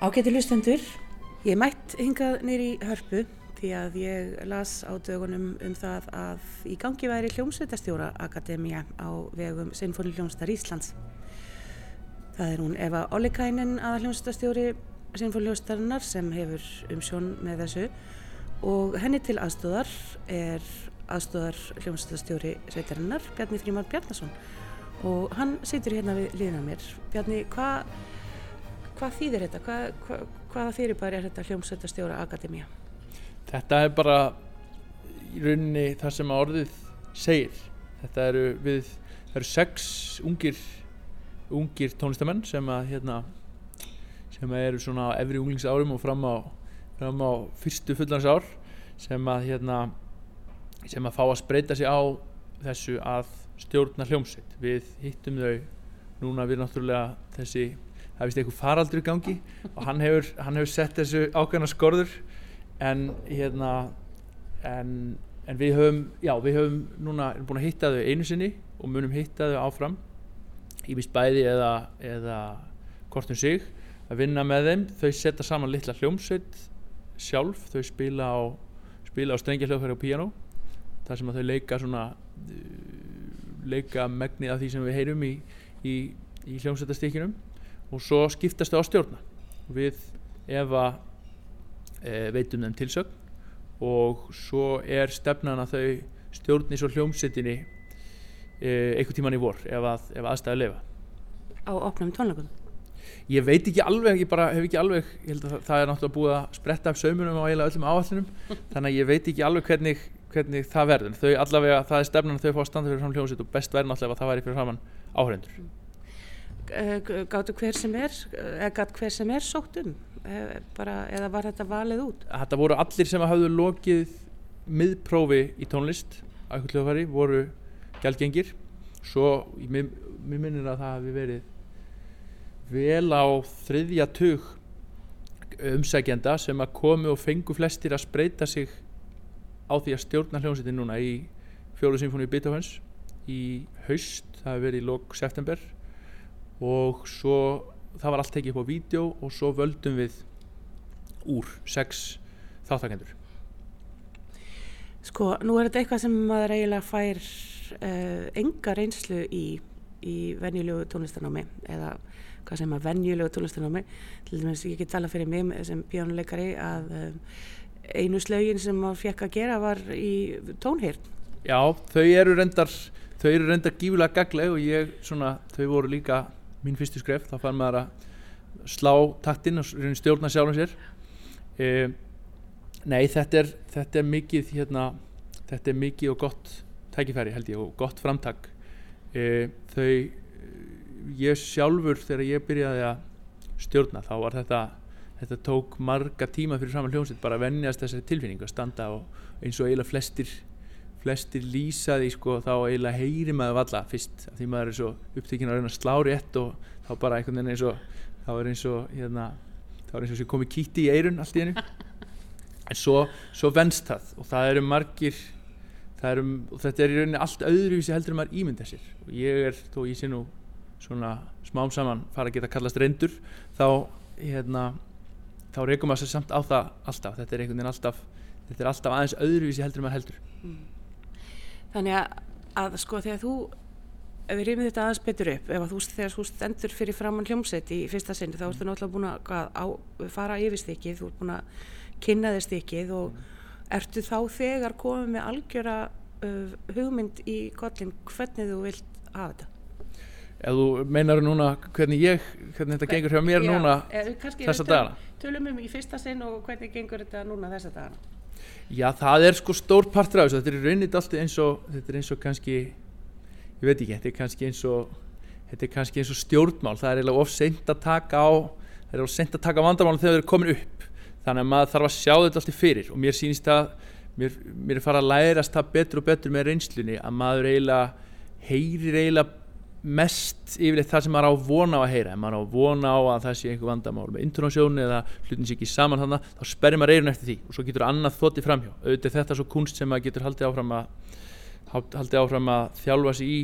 Ágæti lustendur, ég mætt hingað nýri hörpu því að ég las á dögunum um það að í gangi væri hljómsveitastjóra Akademia á vegum Sinfóni hljómsveitar Íslands. Það er hún Eva Ollikainen aða hljómsveitastjóri Sinfóni hljómsveitarinnar sem hefur umsjón með þessu og henni til aðstóðar er aðstóðar hljómsveitastjóri sveitarinnar Bjarni Frímar Bjarnason og hann situr hérna við liðna mér. Bjarni, hvað hvað þýðir þetta? Hvað, hvað, hvaða fyrirbæri er þetta hljómsveitastjóra Akademia? Þetta er bara í rauninni það sem að orðið segir. Þetta eru við, það eru sex ungir, ungir tónlistamenn sem að hérna, sem að eru svona efri unglingsárum og fram á, fram á fyrstu fullans ár sem að hérna, sem að fá að spreita sig á þessu að stjórna hljómsveit. Við hittum þau núna við náttúrulega þessi það er vist einhver faraldur í gangi og hann hefur, hann hefur sett þessu ákveðna skorður en hérna en, en við höfum já við höfum núna búin að hitta þau einu sinni og munum hitta þau áfram. Í vist bæði eða, eða kortum sig að vinna með þeim. Þau setja saman litla hljómsveit sjálf, þau spila á spila á strengjahljóðfæri og piano þar sem að þau leika svona leika megnið af því sem við heyrum í, í, í hljómsveitastíkinum og svo skiptast þau á stjórna. Við ef að e, veitum þeim tilsögn. Og svo er stefnan að þau stjórni svo hljómsettinni e, einhver tíman í vor ef, að, ef aðstæði lefa Á opnum tónleikum? Ég veit ekki alveg, ég bara hef ekki alveg ég held að það er náttúrulega búið að spretta af saumunum á eiginlega öllum áallunum þannig að ég veit ekki alveg hvernig, hvernig það verður. Þau allavega, það er stefnan að þau fá að standa fyrir fram hljómsett og best verður náttúrulega að það væri fyrir framann áhrendur Eh, gáttu hver sem er eða gatt hver sem er sótt um eh, bara, eða var þetta valið út? Þetta voru allir sem hafðu lokið miðprófi í tónlist hljóðfæri voru gælgengir svo mér, minnir að það hefði verið vel á þriðja tug umsækjenda sem að komu og fengu flestir að spreita sig á því að stjórna hljómsveitin núna í fjólu symfóni Beethoven's í haust, það hefði verið í lok september og svo það var allt tekið upp á vídeo og svo völdum við úr sex þáttakendur Sko, nú er þetta eitthvað sem maður eiginlega fær uh, enga reynslu í, í venjulegu tónlistanámi eða hvað sem að venjulegu tónlistanámi til dæmis ég get tala fyrir mig sem pjónuleikari að uh, einu slögin sem maður fekk að gera var í tónhýrn Já, þau eru reyndar þau eru reyndar gífulega gagleg og ég svona, þau voru líka mín fyrstu skref þá fann maður að slá taktinn og stjórna sjálfum sér. E, nei þetta er, þetta er mikið hérna, þetta er mikið og gott tækifæri held ég og gott framtak. E, þau ég sjálfur þegar ég byrjaði að stjórna þá var þetta þetta tók marga tíma fyrir saman hljómsveit bara að vennjast þessari tilfinningu að standa og eins og eiginlega flestir flestir lýsaði sko þá eiginlega heyri maður valla fyrst því maður er svo upptökin að reyna að slá rétt og þá bara einhvern veginn eins og þá er eins og hérna þá er eins og sem komi kýtti í eirun allt í hennu en svo, svo venst það og það eru margir það eru, og þetta er í rauninni allt öðruvísi heldur en maður ímynda sér. Og ég er þó ég sé nú svona smám saman fara að geta kallast reyndur þá hérna þá reykum maður sér samt á það alltaf. Þetta er einhvern veginn alltaf þetta er alltaf aðeins öðruvísi heldur en maður heldur. Mm. Þannig að, að sko þegar þú, ef við rýmum þetta aðeins betur upp, ef þú þegar þú stendur fyrir framann hljómsett í fyrsta sinni þá ertu náttúrulega búin að, að fara yfir stikkið, þú ert búin að kynna þér stikkið og mm. ertu þá þegar komið með algjöra uh, hugmynd í kollin hvernig þú vilt hafa þetta? Ef þú meinar núna hvernig ég, hvernig þetta gengur hjá mér Já, núna þessa dagana? Tölum um í fyrsta sinn og hvernig gengur þetta núna þessa dagana? Já, það er sko stór partur af þessu, þetta er raunnit allt eins og, þetta er eins og kannski, ég veit ekki, þetta er kannski eins og, þetta er kannski eins og stjórnmál, það er eiginlega of seint að taka á, það er of seint að taka vandamál þegar það er komin upp, þannig að maður þarf að sjá þetta alltaf fyrir. Og mér sýnist að, mér, mér er farið að lærast það betur og betur með reynslunni að maður eiginlega heyrir eiginlega mest yfirleitt það sem maður á vona á að heyra. Ef maður á vona á að það sé einhver vandamál með intonásjónu eða hlutin sé ekki saman þannig þá sperrir maður eirun eftir því og svo getur annað þótti framhjá auðvitað þetta er svo kunst sem maður getur haldið áfram að haldið áfram að þjálfa sig í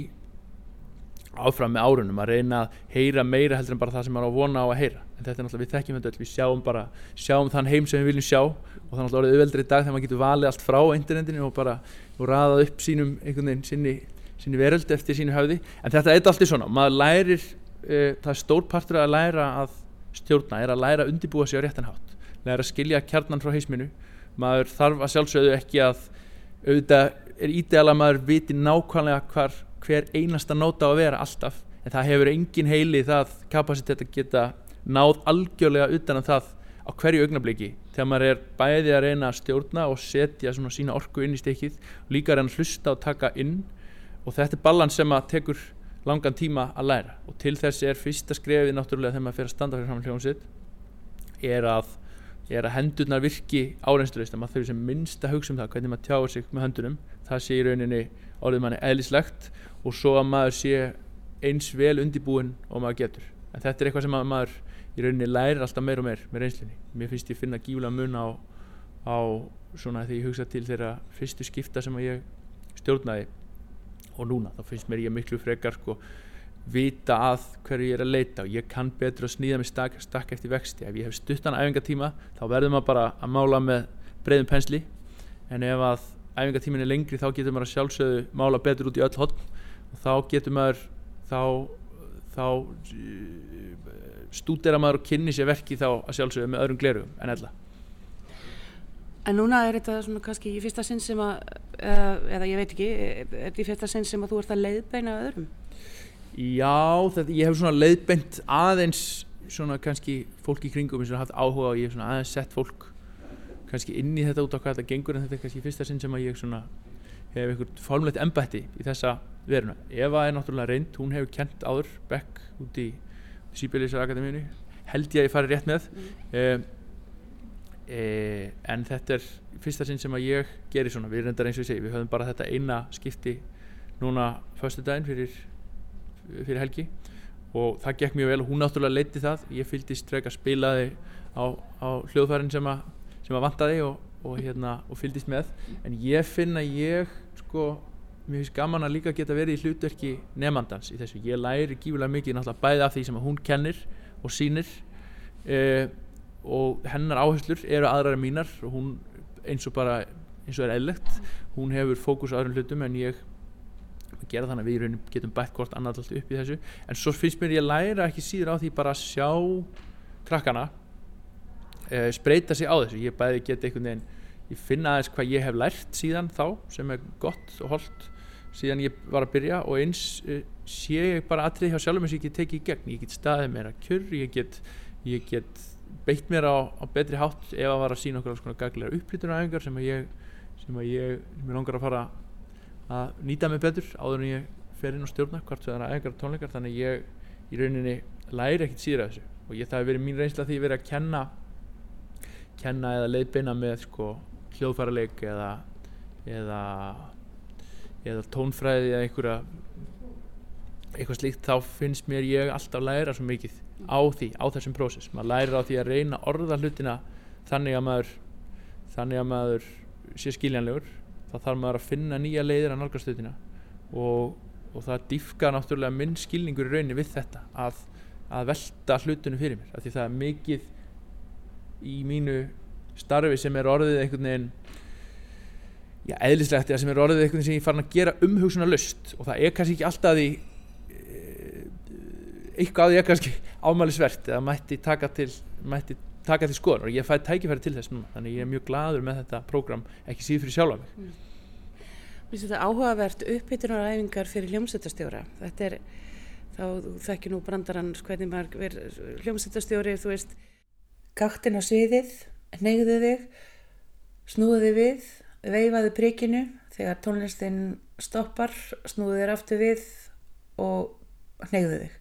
áfram með árunum að reyna að heyra meira heldur en bara það sem maður á vona á að heyra. En þetta er náttúrulega við þekkjum þetta við sjáum bara sjáum þann heim sem við viljum sjá og það er náttúrulega orðið auðveldri dag þegar maður getur valið allt frá internetinu og bara og raðað upp sínum einhvern veginn sinni, sinni veröld eftir sínu höfði. En þetta er alltaf svona, maður lærir uh, það er stór partur að læra að stjórna, er að læra að undibúa sig á réttanhátt læra að skilja kjarnan frá heisminu maður þarf að sjálfsögðu ekki að auðvitað er ídeala að maður viti nákvæmlega hvar hver einasta nóta á að vera alltaf en það hefur engin heili það kapasitet að geta náð algjörlega utan að það á hverju augnabliki þegar maður er bæði að reyna að stjórna og setja svona sína orku inn í stekið líka að reyna að hlusta og taka inn og þetta er balans sem að tekur langan tíma að læra. Og til þess er fyrsta skrefið náttúrulega þegar maður fyrir að standa fyrir fram hljómsitt er að, er að hendurnar virki áreinsluðist að maður þurfi sem minnst að hugsa um það hvernig maður tjáur sig með höndunum það sé í rauninni orðið manni eðlislegt og svo að maður sé eins vel undibúin og maður getur. En þetta er eitthvað sem maður í rauninni lærir alltaf meir og meir með reynslunni. Mér finnst ég finna gífulega mun á, á svona þegar ég hugsa til þeirra fyrstu skipta sem ég stjórnaði og núna þá finnst mér ég miklu frekar sko vita að hverju ég er að leita og ég kann betur að snýða mig stakk, stakk eftir vexti. Ef ég hef stuttan æfingatíma þá verður maður bara að mála með breiðum pensli. En ef að æfingatímin er lengri þá getur maður að sjálfsögðu mála betur út í öll hotn og þá getur maður þá, þá eh, stúdera maður og kynni sér verki þá að sjálfsögðu með öðrum gleru en ella En núna er þetta svona kannski í fyrsta sinn sem að eða, eða ég veit ekki, er þetta í fyrsta sinn sem að þú ert að leiðbeina öðrum? Já, þetta, ég hef svona leiðbeint aðeins svona kannski fólk í kringum og haft áhuga og ég hef svona aðeins sett fólk kannski inn í þetta út á hvað þetta gengur en þetta er kannski fyrsta sinn sem að ég svona hef einhvern formlegt embætti í þessa veruna. Eva er náttúrulega reynd, hún hefur kent áður Beck út í Sýbjörlísar-akademíunni, held ég að ég fari rétt með mm. eh, eh, en þetta er fyrsta sinn sem að ég gerir svona, við reyndar eins og ég segi, við höfum bara þetta eina skipti núna förstu daginn fyrir, fyrir helgi. Og það gekk mjög vel og hún náttúrulega leiti það, ég fylgdist freka spilaði á, á hljóðfærin sem að sem að vantaði og, og, hérna, og fylgist með. En ég finn að ég sko, mér finnst gaman að líka geta verið í hlutverki nefnandans í þessu, ég læri gífulega mikið náttúrulega bæði af því sem hún kennir og sínir eh, og hennar áherslur eru aðrar mínar. Og hún eins og bara eins og er eðlegt, hún hefur fókus á öðrum hlutum en ég gera þannig að við getum bætt hvort annað alltaf upp í þessu. En svo finnst mér ég læra ekki síður á því bara að sjá krakkana uh, spreita sig á þessu. Ég bæði geta einhvern veginn ég finna aðeins hvað ég hef lært síðan þá sem er gott og holdt síðan ég var að byrja. Og eins uh, sé ég bara aðrið hjá sjálfum sem ég get tekið í gegn, ég get staðið mér að kjör ég get, ég get beitt mér á, á betri hátt ef að vara að sína okkur svona gagleira upplýtunaræfingar sem að ég sem að ég, sem ég langar að fara að nýta mig betur áður en ég fer inn á stjórna hvort það er æfingar tónleikar. Þannig ég í rauninni læri ekkert síður af þessu. Og ég það hefur verið mín reynsla því að vera að kenna kenna eða leiðbeina með sko hljóðfæraleik eða eða, eða tónfræði eða einhverja eitthvað slíkt þá finnst mér ég alltaf læra svo mikið á því, á þessum prósess. Maður læra á því að reyna orða hlutina þannig að maður þannig að maður sé skiljanlegur. Þá þarf maður að finna nýja leiðir að nálgast hlutina og, og það diffka náttúrulega minn skilningur í rauninni við þetta að, að velta hlutinu fyrir mér. Af því það er mikið í mínu starfi sem er orðið einhvern veginn já, eðlislegt sem er orðið einhvern veginn sem ég farin að gera umhugsunar lust og það er kannski ekki alltaf því eitthvað að er kannski ámælisvert eða mætti taka til mætti taka til skoðan og ég fæði tækifæri til þess núna þannig ég er mjög gladur með þetta prógram ekki síður fyrir sjálfa mig. Mm. Mér finnst þetta áhugavert uppbytunar og æfingar fyrir hljómsættastjóra þetta er, þá þekkir nú brandarann hvernig maður verður hljómsættastjóri þú veist. Gáttin á sviðið, neyðu þig, snúðu þig við, veifaðu prikinu, þegar tónlistinn stoppar, snúðu þig aftur við og neyðu þig.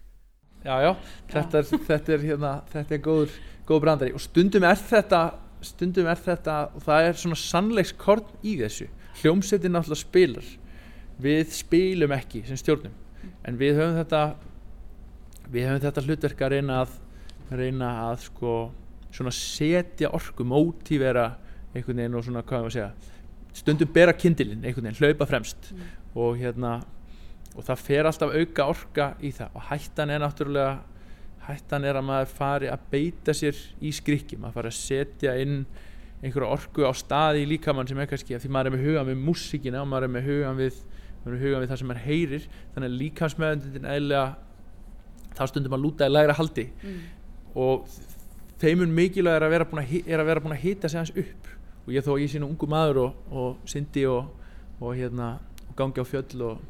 Já, já, þetta er, þetta er, hérna, þetta er góður, góð brandari. Og stundum er þetta, stundum er þetta, og það er svona sannleikskorn í þessu. Hljómsettin náttúrulega spilar, við spilum ekki sem stjórnum, en við höfum þetta, við höfum þetta hlutverk að reyna að, reyna að sko, svona setja orku, mótívera einhvern veginn og svona, hvað er það að segja stundum bera kindilinn einhvern veginn, hlaupa fremst. Mm. og hérna og það fer alltaf auka orka í það. Og hættan er náttúrulega hættan er að maður fari að beita sér í skrikki, maður fari að setja inn einhverja orku á staði í líkamann sem er kannski, því maður er með hugan við músíkina og maður er með hugan við, maður er við það sem maður heyrir, þannig að líkamsmeðundin eðlega þá stundum að lúta í lægra haldi. Mm. og þeimun mikilvæg er að vera búin að, er hita sig hans upp. Og ég þó að ég sína ungu maður og, og syndi og, og, hérna, og gangi á fjöll og,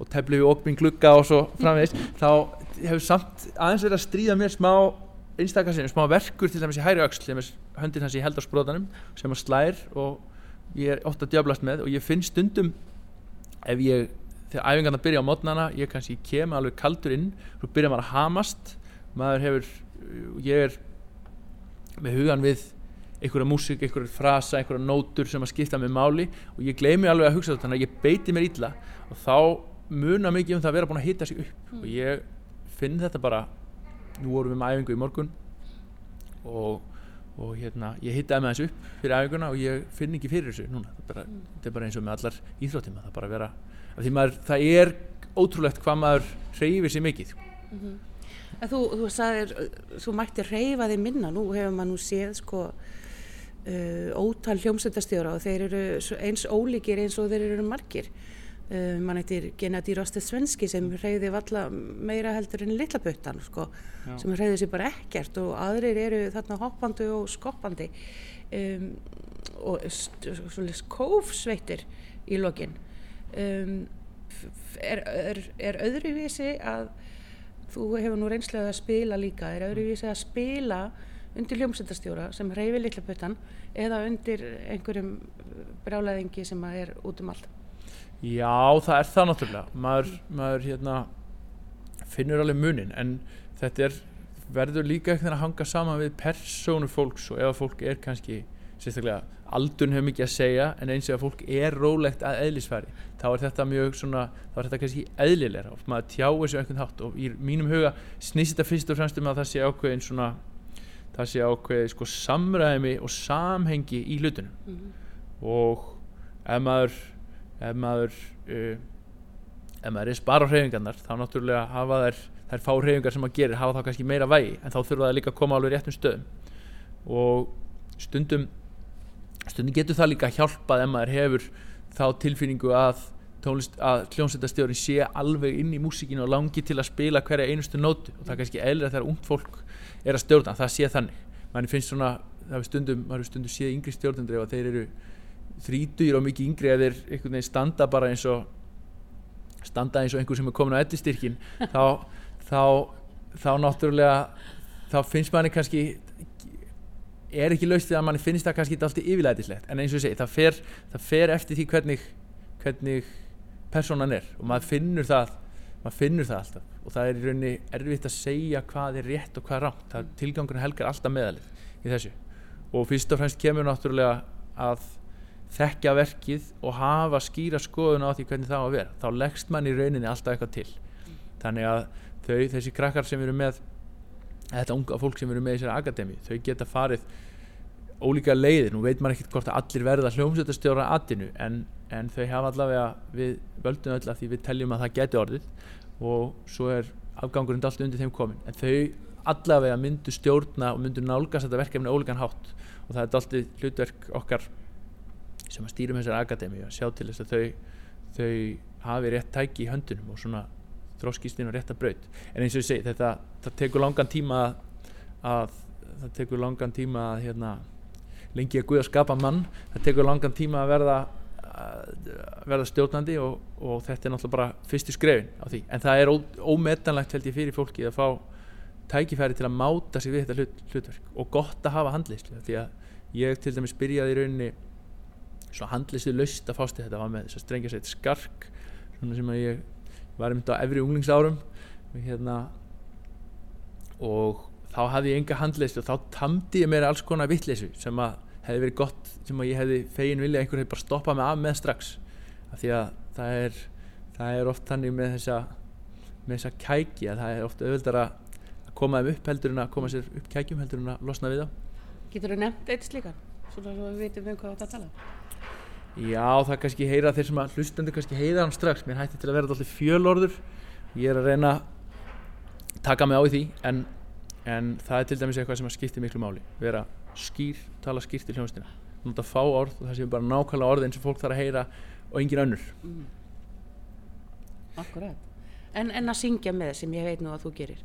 og tefli við okkur glugga og svo framvegis þá hefur samt aðeins verið að stríða mér smá einstakar sinni, smá verkur til dæmis í hæri öxl sem er höndin hans í heldarsprótanum sem að slær og ég er ofta djöblast með og ég finn stundum ef ég, þegar æfingarna byrja á mótnana ég kannski kem alveg kaldur inn svo byrja maður að hamast maður hefur, ég er með hugan við einhverja músík, einhverja frasa, einhverja nótur sem að skipta með máli og ég gleymi alveg að hugsa þetta þannig að ég beiti mér illa og þá muna mikið um það að vera búin að hita sig upp. Og ég finn þetta bara nú vorum við með æfingu í morgun og, og hérna ég hitaði með þessu upp fyrir æfinguna og ég finn ekki fyrir þessu núna. Þetta er bara, þetta er bara eins og með allar íþróttíma það er bara að vera, því maður það er ótrúlegt hvað maður hreyfir sér mikið. En þú, þú sagðir, þú mætti reyfa þig minna, nú hefur maður nú séð sko uh, ótal hljómsveitastjóra og þeir eru eins ólíkir eins og þeir eru margir. Uh, mann eittir Gennadi Roste Svenski sem reyði valla meira heldur en litla puttan sko, sem reyði sér bara ekkert og aðrir eru þarna hoppandi og skoppandi um, og svolítið kófsveitir í lokin. Um, er, er, er öðruvísi að þú hefur nú reynslega að spila líka, er öðruvísi að spila undir hljómsveitastjóra sem reyfi litla puttan eða undir einhverjum brjálæðingi sem er út um allt. Já, það er það náttúrulega. Maður, maður hérna finnur alveg munin en þetta er, verður líka eitthvað að hanga saman við persónu fólks og ef að fólk er kannski sérstaklega aldun hefur mikið að segja en eins og að fólk er rólegt að eðlisfæri þá er þetta mjög svona, þá er þetta kannski eðlilegra. Og maður tjáir sér einhvern hátt og í mínum huga snýst þetta fyrst og fremst um að það sé ákveðin svona það sé ákveðið sko samræmi og samhengi í hlutunum. Mhm. og ef maður ef maður uh, ef maður er spara hreyfingarnar þá náttúrulega hafa þær þær fá hreyfingar sem maður gerir hafa þá kannski meira vægi en þá þurfa það líka að koma alveg réttum stöðum. Og stundum stundum getur það líka hjálpað ef maður hefur þá tilfinningu að að hljómsveitastjórin sé alveg inn í músíkinu og langi til að spila hverja einustu nótu. Og það er kannski eðlilega þegar ungt fólk er að stjórna, það sé þannig. Manni finnst svona, það er stundum stundum séð yngri stjórnendur ef að þeir eru þrítugir og mikið yngri eða þeir einhvern veginn standa bara eins og standa eins og einhver sem er komin á eddistyrkin þá, þá þá náttúrulega þá finnst manni kannski er ekki laust því að manni finnst það kannski alltaf yfirlætislegt. En eins og ég segi, það fer, það fer eftir því hvernig hvernig persónan er og maður finnur það maður finnur það alltaf. Og það er í rauninni erfitt að segja hvað er rétt og hvað er rátt það tilgangurinn helgar alltaf meðalið í þessu. Og fyrst og fremst kemur náttúrulega að þekkja verkið og hafa skýra skoðun á því hvernig það á að vera. Þá leggst mann í rauninni alltaf eitthvað til. Þannig að þau, þessi krakkar sem eru með þetta unga fólk sem eru með í þessari akademi þau geta farið ólíka leiðir, nú veit maður ekkert hvort að allir verða hljómsveitastjóra atinu en, en þau hafa allavega við völdum öll að því við teljum að það geti orðið og svo er afgangurinn allt undir þeim komin en þau allavega myndu stjórna og myndu nálgast þetta verkefni ólíkan hátt og það er alltaf hlutverk okkar sem að stýrum þessari akademi að sjá til þess að þau, þau hafi rétt tæki í höndunum og svona þróskist inn á rétta braut. En eins og ég segi þetta það tekur langan tíma að, að það tekur langan tíma að hérna, lengi að Guð að skapa mann. Það tekur langan tíma að verða að verða stjórnandi og, og þetta er náttúrulega bara fyrstu skrefin á því. En það er ómetanlegt held ég fyrir fólki að fá tækifæri til að máta sig við þetta hlut, hlutverk og gott að hafa handlislu því að ég til dæmis byrjaði í rauninni svona handlislu laust að fást í þetta var með þess að strengja sér skark svona sem að ég var einmitt á efri unglingsárum hérna og þá hafði ég enga handlislu og þá tamdi ég mér alls konar vittleysu sem að hefði verið gott sem að ég hefði fegin vilja að einhver hefði bara stoppað mig af með strax af því að það er það er oft þannig með þessa með þessa kæki að það er oft auðvöldar að koma þeim upp heldur en að koma sér upp kækjum heldur en að losna við þá Getur þú nefnt eitt slíkan? Svona svo við veitum um hvað þetta tala. Já, það kannski heyra þeir sem að hlustendur kannski heyra hann strax. Mér hætti til að vera alltaf fjölorður. Ég er að reyna að taka mig á í því en, en það er til dæmis eitthvað sem að skipti miklu máli. Vera skýr, tala skýrt í hljómsdina nota fá orð og það séu bara nákvæmlega orðin sem fólk þarf að heyra og engin önnur. Mm. Akkurat. En, en að syngja með sem ég veit nú að þú gerir.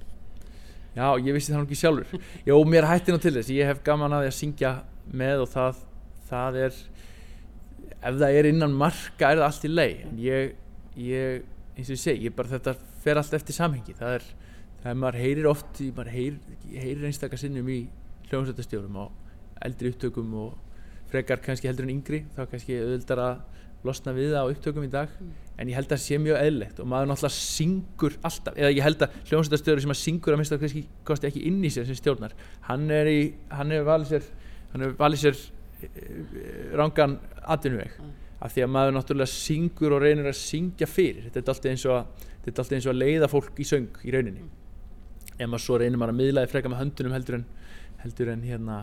Já, ég vissi það nú ekki sjálfur. Jó, mér hætti nú til þess, ég hef gaman að því að syngja með og það, það er ef það er innan marka er það allt í leið en ég, ég eins og ég segi, ég bara þetta fer allt eftir samhengi. Það er, það er maður heyrir oft maður heyrir, heyrir einstakar sinnum í hljómsveitastjórum og eldri upptökum og frekar kannski heldur en yngri. Þá kannski auðvildar að losna við það á upptökum í dag. En ég held að það sé mjög eðlilegt og maður náttúrulega syngur alltaf. Eða ég held að hljómsveitastjóri sem að syngur að minnst að kannski kosti ekki inn í sér sem stjórnar. Hann er í, hann hefur valið sér hann hefur valið sér rangan atvinnuveg. Mm. af því að maður náttúrulega syngur og reynir að syngja fyrir. Þetta er alltaf eins og að, þetta er alltaf eins og að leiða fólk í söng í rauninni. Ef maður svo reynir maður að miðlaði freka með höndunum heldur en heldur en hérna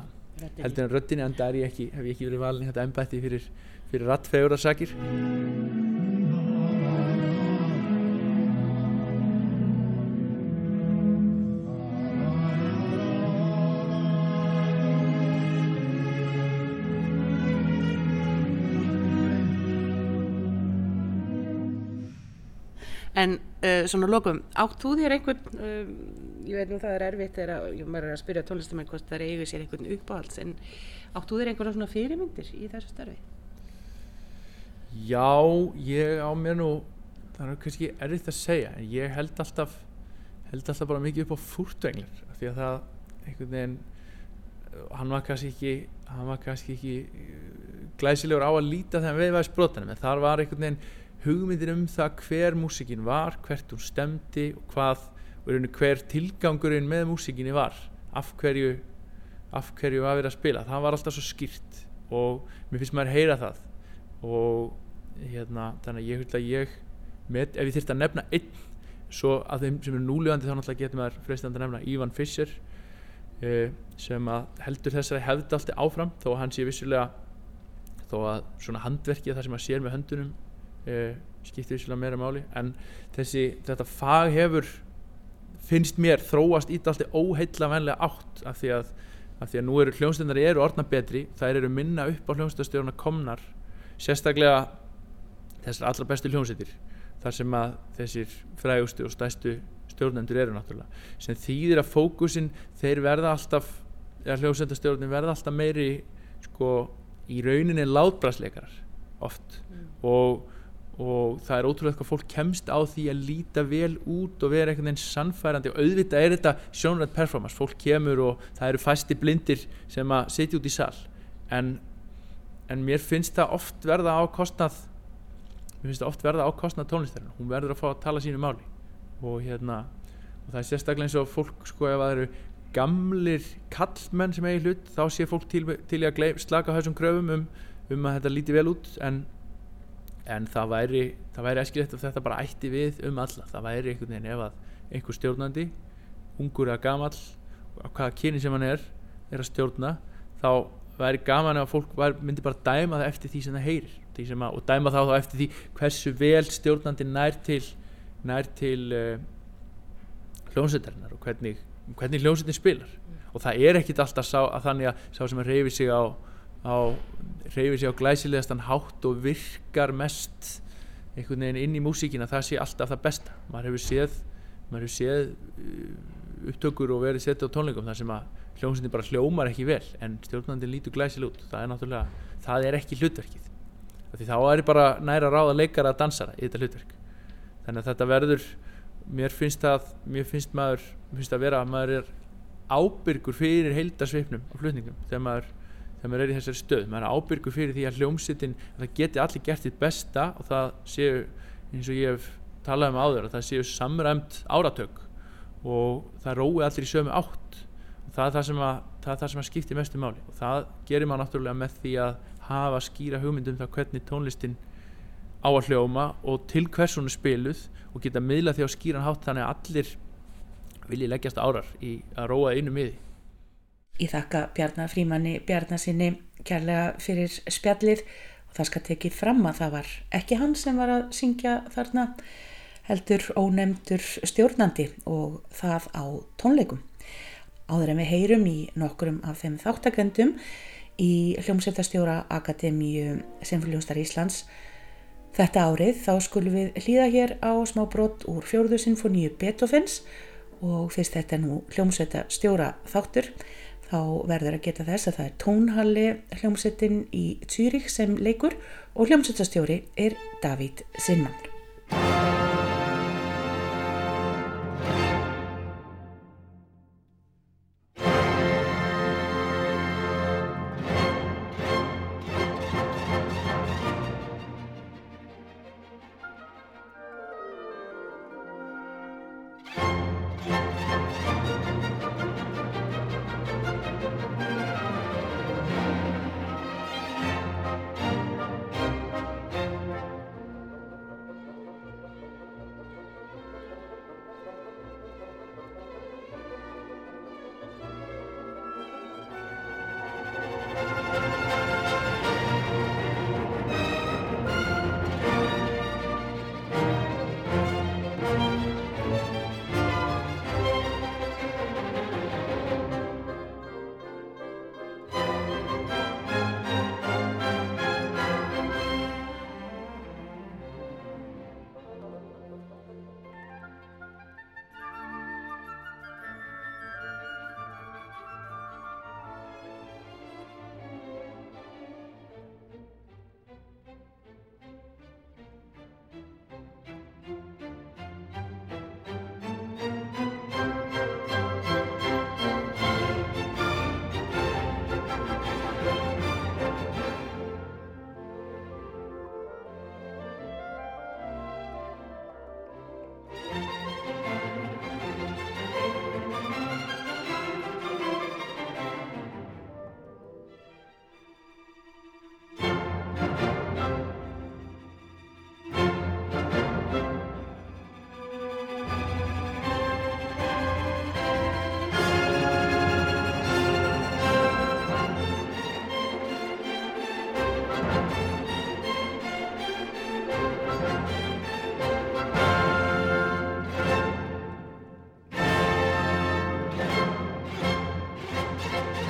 heldur en röddinni en það ég ekki, hef ég ekki verið valin í þetta embætti fyrir, fyrir rattfegurarsakir En uh, svona lokum, átt þú þér einhvern, uh, ég veit nú það er erfitt þegar maður er að spyrja tónlistamenn hvort það er eigu sér einhvern uppáhalds, en átt þú þér einhverja svona fyrirmyndir í þessu starfi? Já, ég á mér nú það er kannski erfitt að segja en ég held alltaf held alltaf bara mikið upp á fúrtenglar af því að það einhvern veginn hann var kannski ekki hann var kannski ekki uh, glæsilegur á að líta þegar við væðis brotanum en þar var einhvern veginn hugmyndir um það hver músikin var, hvert hún stemdi og hvað, og hver tilgangurinn með músikinni var. Af hverju af hverju var verið að spila, það var alltaf svo skýrt og mér finnst maður heyra það. Og hérna, þannig að ég held að ég met, ef ég þyrfti að nefna einn svo að þeim sem eru núljóðandi þá náttúrulega getur maður freistandi að nefna Ívan Fischer uh, sem að heldur þessari hefði alltaf áfram þó að hann sé vissulega þó að svona handverkið það sem maður sér með höndunum uh, skiptir vissulega meira máli en þessi, þetta fag hefur finnst mér þróast í alltaf óheilla venlega átt af því að, af því að nú eru hljómsveitari eru orðna betri þær eru minna upp á hljómsveitastjórna komnar sérstaklega þessar allra bestu hljómsveitir þar sem að þessir frægustu og stæstu stjórnendur eru náttúrulega sem þýðir að fókusin þeir verða alltaf eða hljómsveitastjórnin verða alltaf meiri sko í rauninni látbrasleikarar oft. Og, og það er ótrúlega hvað fólk kemst á því að líta vel út og vera einhvern veginn sannfærandi. Og auðvitað er þetta sjónrætt performance, fólk kemur og það eru fæsti blindir sem að sitja út í sal. En, en mér finnst það oft verða á kostnað mér finnst það oft verða á kostnað tónlistarinn hún verður að fá að tala sínu máli. Og hérna og það er sérstaklega eins og fólk sko ef það eru gamlir kallmenn sem eigi hlut þá sé fólk til, til að gleif, slaka þessum kröfum um, um að þetta líti vel út. En, en það væri það væri eskilegt að þetta bara ætti við um alla. Það væri einhvern veginn ef að einhver stjórnandi, ungur eða gamall á hvaða kyni sem hann er er að stjórna þá væri gaman ef að fólk var, myndi bara dæma það eftir því sem það heyrir. Sem að, og dæma þá þá eftir því hversu vel stjórnandi nær til nær til uh, hljómsveitarinnar og hvernig, hvernig hljómsveitin spilar. Og það er ekkit alltaf sá, að þannig að sá sem að reyfi sig á, á reyfi sig á glæsilegastan hátt og virkar mest einhvern veginn inn í músíkina það sé alltaf það besta. Maður hefur séð, maður hefur séð uh, upptökur og verið setja á tónleikum þar sem að hljómsveitin bara hljómar ekki vel en stjórnandinn lítur glæsileg út. Það er náttúrulega, það er ekki hlutverkið. Því þá er bara næra ráða leikara að dansara í þetta hlutverk. Þannig að þetta verður mér finnst það, mér finnst maður mér finnst að vera að maður er ábyrgur fyrir heildarsveifnum á flutningum. Þegar maður, þegar maður er í þessari stöð maður er ábyrgur fyrir því að hljómsittin að það geti allir gert þitt besta og það séu, eins og ég hef talað um áður að það séu samræmt áratök og það rói allir í sömu átt og það er það sem að, það það sem að skipti mestu máli og það gerir maður náttúrulega með því að hafa skýra hugmyndum það hvernig tónlistin á að hljóma og til hvers hún er spiluð og geta miðla því á skýran hátt þannig að allir vilji leggjast árar í að róa einu miði. Ég þakka Bjarnar Frímanni Bjarnarsinni kærlega fyrir spjallið Og það skal tekið fram að það var ekki hann sem var að syngja þarna heldur ónemdur stjórnandi og það á tónleikum. Áður en við heyrum í nokkrum af þeim þáttakendum í hljómsveitastjóra Akademíu Sinfuljónstar Íslands þetta árið þá skulum við hlýða hér á smá brott úr fjórðu sinfoníu Beethoven's og fyrst þetta er nú hljómsveitastjóra þáttur þá verður að geta þess að það er tónhalli hljómsveitin í Zürich sem leikur og hljómsveitastjóri er Davíð Sinnmann.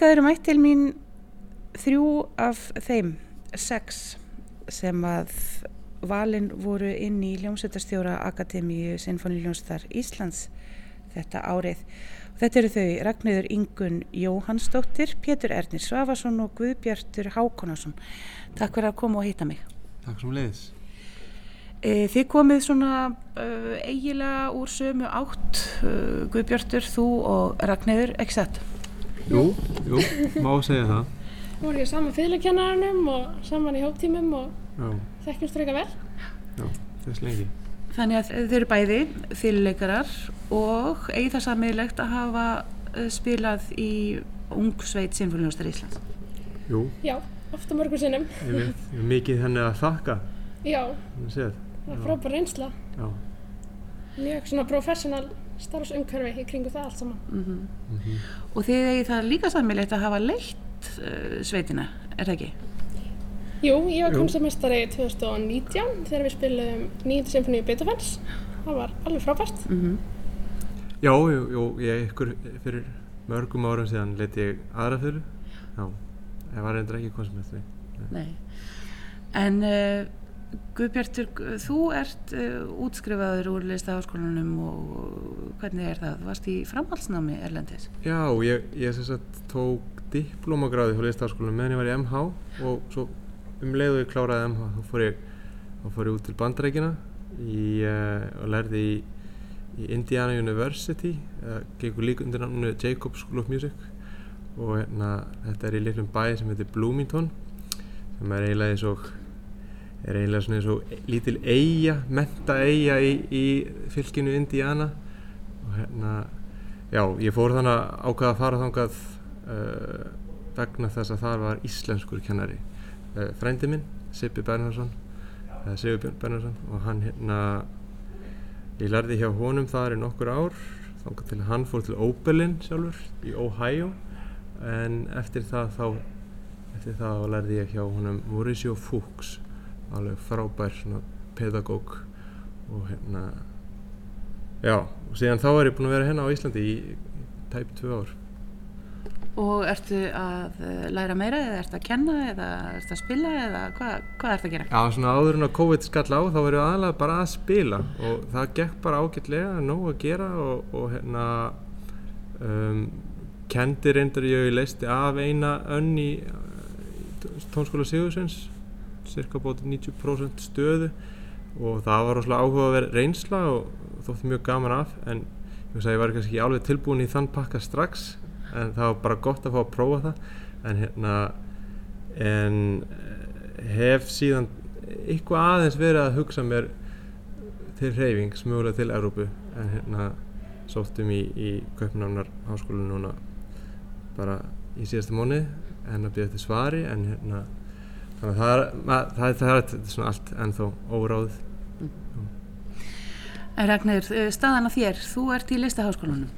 Hingað eru mætt til mín þrjú af þeim, sex, sem að valin voru inn í Ljómsveitastjóra Akademíu Sinfoniljónstar Íslands þetta árið. Þetta eru þau Ragnöður Ingun Jóhannsdóttir, Pétur Ernir Svafarsson og Guðbjartur Hákonarsson. Takk fyrir að koma og hitta mig. Takk sem leiðis. E, þið komið svona uh, eigilega úr sömu átt, uh, Guðbjartur, þú og Ragnöður, ekki satt? Jú, jú, má segja það. Nú er ég saman fyrirleikennarinnum og saman í hóptímum og Já, þekkjumst freka vel. já, þess lengi. Þannig að þið eru bæði fyrirleikarar og eigi það sammeðilegt að hafa uh, spilað í Ungsveit Sinfóniústar Íslands. Jú, Já, ofta mörgum sinnum. ég er mikið henni að þakka, Já, það er Já. frábær reynsla. Já, Mjög svona professional starfsumhverfi í kringu það allt saman. Mm mhm. Og þið eigi það líka sammeðilegt að hafa leitt uh, sveitina, er það ekki? Jú, ég var konsertmestari 2019 þegar við spilum 9. symfóníu Beethoven's. Það var alveg frábært. Mm já, jú, jú, ég ykkur fyrir mörgum árum síðan leiti ég aðra fyrir. Já, ég var reyndar ekki konsumentri. Nei. En uh, Guðbjartur, þú ert uh, útskrifaður úr listaháskólanum og hvernig er það? Þú varst í framhaldsnámi Erlendis? Já, ég, ég sem sagt tók diplómagráði hjá listaháskólanum meðan ég var í MH og svo um leið og ég kláraði MH þá fór ég, þá fór ég út til Bandarækina í, uh, og lærði í, í Indiana University uh, gengur líka undir náminu Jacob School of Music og hérna, þetta er í litlum bæ sem heitir Bloomington sem er eiginlega eins og er eiginlega svona eins og lítil eiga, menta eiga í, í fylkinu Indiana. Og hérna Já, ég fór þannig að ákvaða að fara þangað uh, vegna þess að þar var íslenskur kennari. Uh, frændi minn, Sippi Bernhardsson, uh, Sigurbjörn Bernhardsson og hann hérna, ég lærði hjá honum þar í nokkur ár, þangað til hann fór til Oberlin sjálfur í Ohio. En eftir það þá, eftir það lærði ég hjá honum Mauricio Fuchs, alveg frábær svona pedagóg og hérna Já, og síðan þá er ég búinn að vera hérna á Íslandi í tæp tvö ár. Og ertu að uh, læra meira eða ertu að kenna eða ertu að spila eða hvað, hvað ertu að gera? Já, svona áður en að COVID skall á þá var ég aðalega bara að spila og það gekk bara ágætlega, nóg að gera og, og hérna um, kendi reyndar ég leisti af eina önn í, í tónskóla Sigursins, cirka bótið 90% stöðu og það var rosalega áhuga að vera reynsla og þótti mjög gaman af en ég, að ég var kannski ekki alveg tilbúin í þann pakka strax en það var bara gott að fá að prófa það. En hérna en eh, hef síðan eitthvað aðeins verið að hugsa mér til hreyfings mögulega til Európu en hérna sóttum í, í Kaupnafnar háskólu núna bara í síðasta móni en að byrja til svari en hérna þannig að það er, mað, það, er, það er, er svona allt ennþá óráð En Ragnir, uh, staðan á þér, þú ert í listaháskólanum.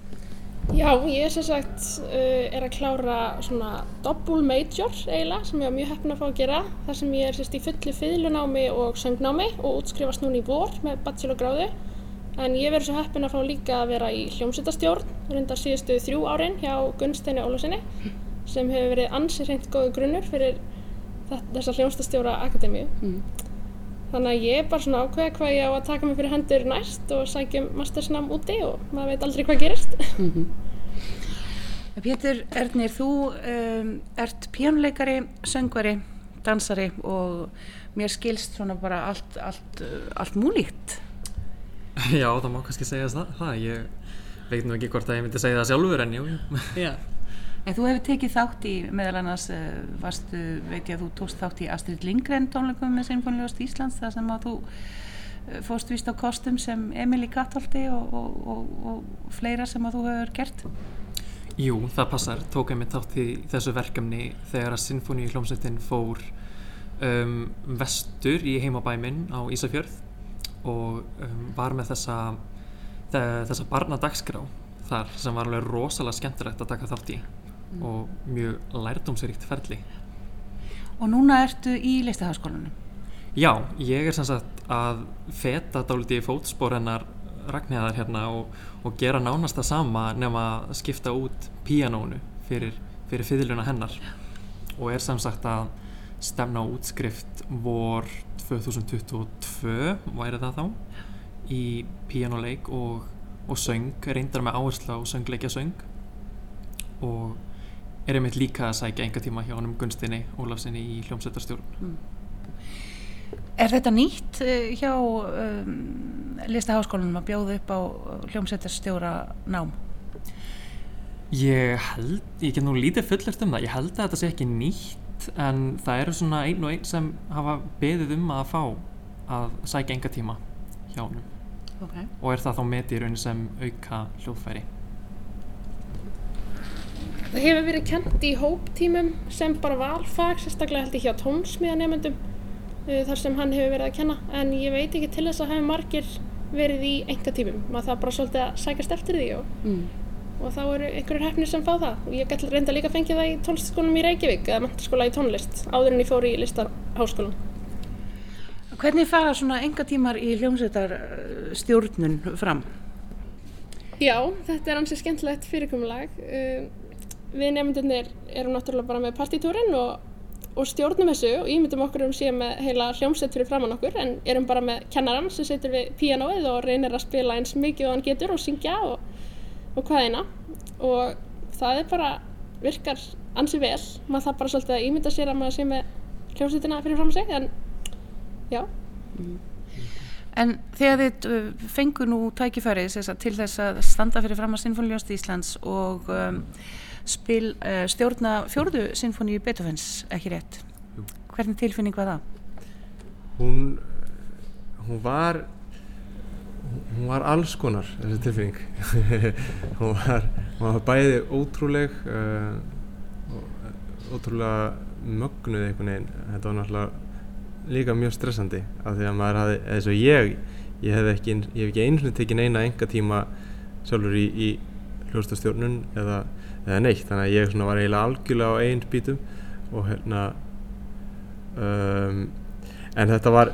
Já, ég sem sagt uh, er að klára svona double major eiginlega sem ég var mjög heppin að fá að gera. Þar sem ég er sérst í fullu fiðlunámi og söngnámi og útskrifast núna í vor með bachelorgráðu. En ég verður svo heppin að fá líka að vera í hljómsveitastjórn rundar síðustu þrjú árin hjá Gunnsteini Ólusinni sem hefur verið ansi reynd góðu grunnur fyrir þessa hljómsveitastjóra akademíu Mm. þannig að ég er bara svona ákveða hvað ég á að taka mig fyrir hendur næst og sækjum mastersnám úti og maður veit aldrei hvað gerist Pétur Ernir, þú um, ert pjánuleikari, söngvari, dansari og mér skilst svona bara allt, allt, allt múlíkt. Já, það má kannski segja það, það. Ég veit nú ekki hvort að ég myndi segja það sjálfur en jú, jú. Já. En þú hefur tekið þátt í, meðal annars, uh, varstu, veit ég að þú tókst þátt í Astrid Lindgren tónleikum með Sinfónilegust Íslands þar sem að þú uh, fórst víst á kostum sem Emil í Gattholti og, og, og, og fleira sem að þú hefur gert. Jú, það passar. Tók ég mig þátt í þessu verkefni þegar að Sinfoni hljómsveitin fór um, vestur í heimabæ minn á Ísafjörð og um, var með þessa, þe þessa barnadagskrá þar sem var alveg rosalega skemmtilegt að taka þátt í og mjög lærdómsríkt ferli. Og núna ertu í listaháskólanum. Já, ég er sem sagt að feta dálítið í fótspor hennar Ragnhæðar hérna og, og gera nánast það sama nema að skipta út píanónu fyrir, fyrir fiðluna hennar og er sem sagt að stefna á útskrift vor 2022 væri það þá í píjánuleik og, og söng reyndar með áherslu á söngleikja söng og er einmitt líka að sækja enga tíma hjá honum Gunstinni Ólafsinni í hljómsveitarstjórn Er þetta nýtt eh, hjá um, listaháskólanum að bjóða upp á hljómsveitarstjóra nám? Ég held, ég get nú lítið fullert um það, ég held að þetta sé ekki nýtt en það eru svona einn og einn sem hafa beðið um að fá að sækja enga tíma hjá honum Okay. og er það þá metið í raunin sem auka hljóðfæri. Það hefur verið kent í hóptímum sem bara valfag, sérstaklega held ég hjá tónsmíðanemyndum þar sem hann hefur verið að kenna. En ég veit ekki til þess að hafa margir verið í enga tímum maður það bara svolítið að sækast eftir því og, Mm. og þá eru einhverjur hefnir sem fá það. Og ég gæti reynda líka að fengja það í tónlistaskólanum í Reykjavík eða mentaskóla í tónlist áður en ég fór í listarháskólan Hvernig fara svona enga tímar í hljómsveitarstjórnun fram? Já, þetta er ansið skemmtilegt fyrirkomulag. Uh, við nefndunir erum náttúrulega bara með partítúrin og, og stjórnum þessu og ímyndum okkur um síðan með heila hljómsveit fyrir framann okkur en erum bara með kennaran sem setur við píanóið og reynir að spila eins mikið og hann getur og syngja og, og hvaðina og það er bara virkar ansið vel. Maður það bara svolítið að ímynda sér að maður sé með hljómsveitina fyrir framann sig en já. En þegar þið uh, fengu nú tækifæri þess að, til þess að standa fyrir fram að Sinfoniljónst Íslands og um, spil, uh, stjórna fjórðu Sinfoníu Beethovens, ekki rétt? Jú. Hvernig tilfinning var það? hún, hún var hún var alls konar þessi tilfinning hún, var, hún var bæði ótrúleg uh, og ótrúlega mögnuð einhvern veginn þetta var náttúrulega líka mjög stressandi af því að maður hafði, eða svo ég ég hef ekki, ég hef ekki einu sinni tekið neina enga tíma sjálfur í, í hljóstastjórnun eða, eða neitt þannig að ég var eiginlega algjörlega á einn bítum og hérna um, en þetta var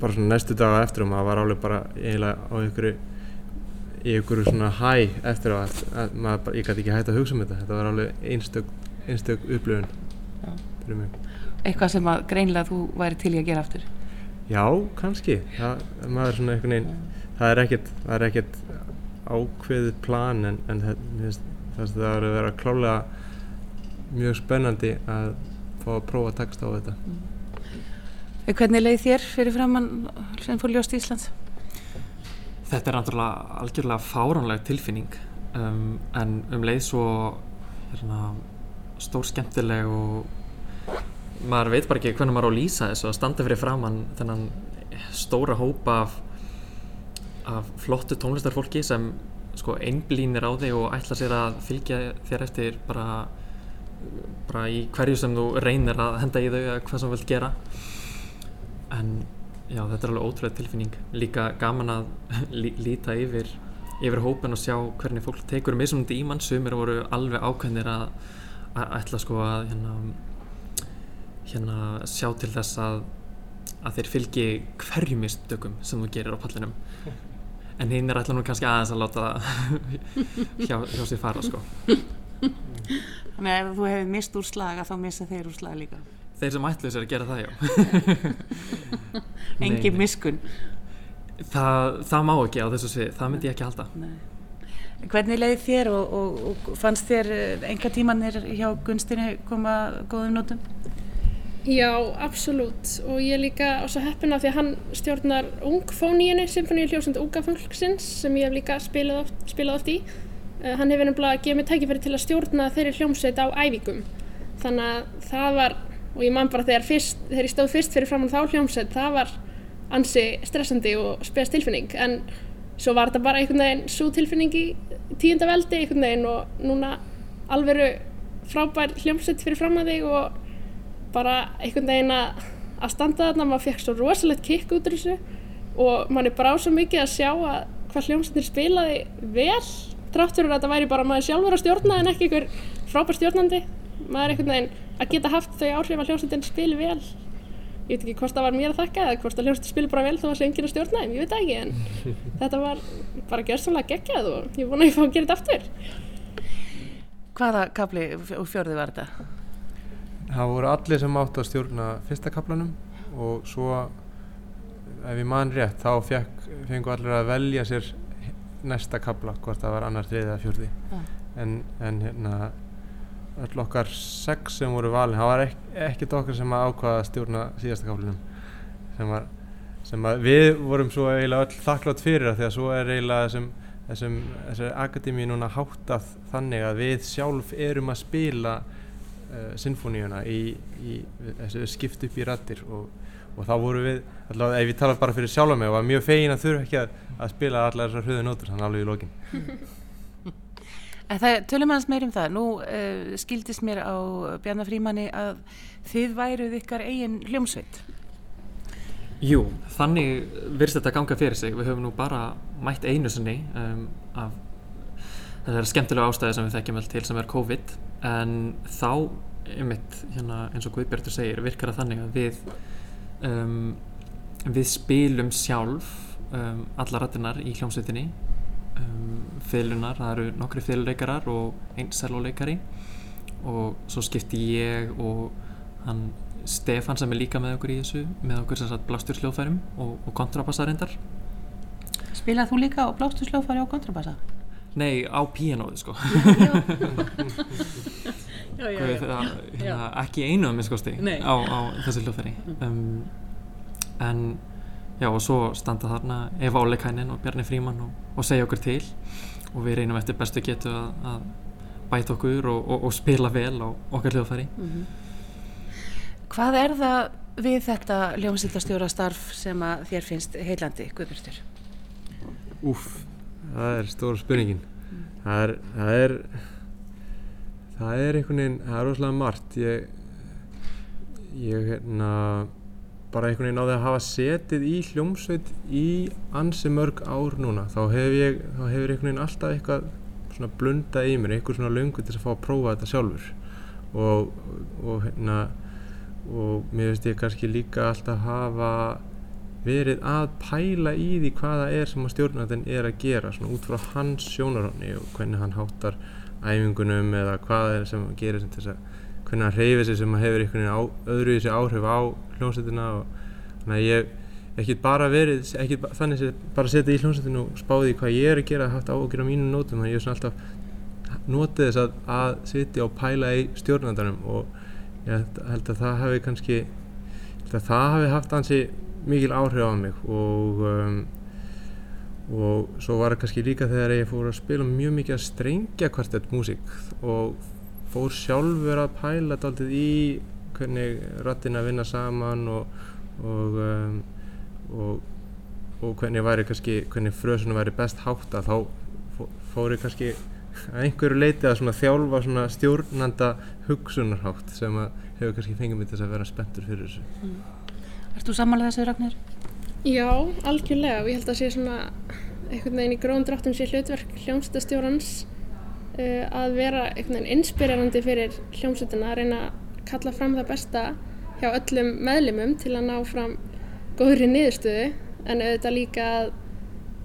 bara svona næstu daga eftir og maður var alveg bara eiginlega á ykkur í ykkur svona hæ eftir á að, að maður bara, ég gæti ekki hægt að hugsa um þetta þetta var alveg einstök, einstök upplifun Já. fyrir mig Eitthvað sem að greinlega þú væri til í að gera aftur? Já, kannski það, maður svona einhvern veginn er það er ekkert ákveðið plan en, en það, mér finnst- það, er að vera klálega mjög spennandi að fá að prófa að takast á þetta Hvernig leið þér fyrir framann Sinfoniljónst Íslands? Þetta er náttúrulega algjörlega fáránleg tilfinning um, en um leið svo hérna, stór skemmtileg og maður veit bara ekki hvernig maður á að lýsa þessu að standa fyrir framann þennan stóra hópa af, af flottu tónlistarfólki sem sko einblínir á þig og ætla sér að fylgja þér eftir bara, bara í hverju sem þú reynir að henda í þau eða hvað sem þú vilt gera. En já, þetta er alveg ótrúlega tilfinning. Líka gaman að lí, líta yfir yfir hópin og sjá hvernig fólk tekur mismunandi í mann, sumir voru alveg ákveðnir að, að ætla sko að hérna, hérna sjá til þess að að þeir fylgi hverju mistökum sem þú gerir á pallinum en hinn er ætla nú kannski aðeins að láta hjá, hjá sér fara sko Þannig að ef þú hefur mist úr slaga þá missa þeir úr slaga líka. þeir sem ætlu sér að gera það já nei. miskun. það, það má ekki á þessu svið, það myndi ég ekki halda Nei. Hvernig leiði þér og, og, og fannst þér enga tímanir hjá Gunstinni koma góðum nótum? Já, absolutt og ég er líka á svo heppina því að hann stjórnar ungfóníinu, symfóníu hljósund unga fólksins sem ég hef líka spilað oft, spilað oft í. Uh, hann hefur nefnilega gefið mig tækifæri til að stjórna þeirri hljómsveit á æfingum. Þannig að það var, og ég man bara þegar, fyrst, þegar ég stóð fyrst fyrir framann þá hljómsveit, það var ansi stressandi og spes tilfinning en svo var þetta bara einhvern veginn svo tilfinning í tíunda veldi einhvern veginn og núna alveru frábær hljómsveit fyrir fram að þig og bara einhvern veginn að, að standa þarna, maður fekk svo rosalegt kikk út úr þessu og mann er bara á svo mikið að sjá að hvað hljómsveitir spilaði vel trátt fyrir að þetta væri bara maður sjálfur að stjórna en ekki einhver frábær stjórnandi. Maður er einhvern veginn að geta haft þau áhrif að hljómsveitin spili vel. Ég veit ekki hvort það var mér að þakka eða hvort að hljómsveitin spili bara vel þó að sé enginn að stjórna þeim, ég veit það ekki en þetta var bara gjörsamlega geggjað og ég vona að ég fá að gera þetta aftur. Hvaða kapli og fjörði var þetta? Það voru allir sem átt að stjórna fyrsta kaplanum og svo ef ég man rétt þá fekk, fengu allir að velja sér næsta kapla hvort það var annar, þriði eða fjörði Já. en, en hérna öll okkar sex sem voru valin það var ek, ekkert okkar sem að ákvaða að stjórna síðasta kaplinum sem, var, sem að við vorum svo eiginlega öll þakklátt fyrir það því að svo er eiginlega þessum, þessum, akademi núna háttað þannig að við sjálf erum að spila uh, sinfoníuna í, í þessu skipt upp í rattir og, og þá voru við, allavega ef ég tala bara fyrir sjálf mig, var mjög fegin að þurfa ekki að, að spila allar þessar hröðu nótur, þannig alveg í lokin. En það tölum aðeins meir um það. Nú uh, skildist mér á Bjarnar Frímanni að þið væruð ykkar eigin hljómsveit. Jú, þannig virðist þetta ganga fyrir sig. Við höfum nú bara mætt einu sinni um, af þessari skemmtilega ástæði sem við þekkjum vel til sem er COVID en þá einmitt, hérna, eins og Guðbjartur segir virkar það þannig að við um, við spilum sjálf um, alla rættinar í hljómsveitinni um, fiðlunar, það eru nokkri fiðluleikarar og einn selvoleikari og svo skipti ég og hann Stefan sem er líka með okkur í þessu með okkur sem sagt blástur hljóðfærum og, og kontrabassarindar Spilað þú líka og blástu slófari á kontrabassa? Nei, á píanóðu sko. Já, já, Guð, það, hérna, ekki einu að minnskosti Nei. á, á þessu hljóðfæri. Um, en já og svo standa þarna Eva Óleikainen og Bjarni Fríman og, og segja okkur til. Og við reynum eftir bestu getu að, að bæta okkur og, og, og spila vel á okkar hljóðfæri. Hvað er það við þetta hljómsýldastjóra starf sem að þér finnst heilandi, Guðbjörtur? Úff, það er stóra spurningin. Það er, það er, það er einhvern veginn, það er rosalega margt. Ég, ég hérna, bara einhvern veginn náði að hafa setið í hljómsveit í ansi mörg ár núna. Þá hefur ég, þá hefur einhvern veginn alltaf eitthvað svona blundað í mér, einhver svona löngu til að fá að prófa þetta sjálfur. Og, og hérna, og mér finnst ég kannski líka alltaf hafa verið að pæla í því hvað það er sem að stjórnandinn er að gera svona út frá hans sjónarhóni og hvernig hann háttar æfingunum eða hvað er sem hann gerir sem þess að hvernig hann reyfir sig sem að hefur einhvern öðru í sig áhrif á hljómsveitina og þannig að ég ekki bara verið, ekki þannig að bara setja í hljómsveitinu og spáði hvað ég er að gera haft á að gera mínum nótum þannig að ég er svona alltaf notið þess að, að sitja og pæla í stjórnandanum og ég held, að það hafi kannski að það hafi haft ansi mikil áhrif á mig og um, og svo var það kannski líka þegar ég fór að spila mjög mikið að strengja kvartett músík og fór sjálfur að pæla daldið í hvernig rattina vinna saman og og, um, og, og hvernig væri kannski hvernig frösunum væri best hátta þá fó- fór ég kannski að einhverju leiti að svona þjálfa svona stjórnanda hugsunarhátt sem að hefur kannski fengið mig til að vera spenntur fyrir þessu Erst þú samanlega þessu, Ragnir? Já, algjörlega og ég held að sé svona einhvern veginn í gróðum dráttum sé hlutverk hljómsveitastjórans uh, að vera einhvern veginn inspirerandi fyrir hljómsveitina að reyna að kalla fram það besta hjá öllum meðlimum til að ná fram góðri niðurstöðu en auðvitað líka að,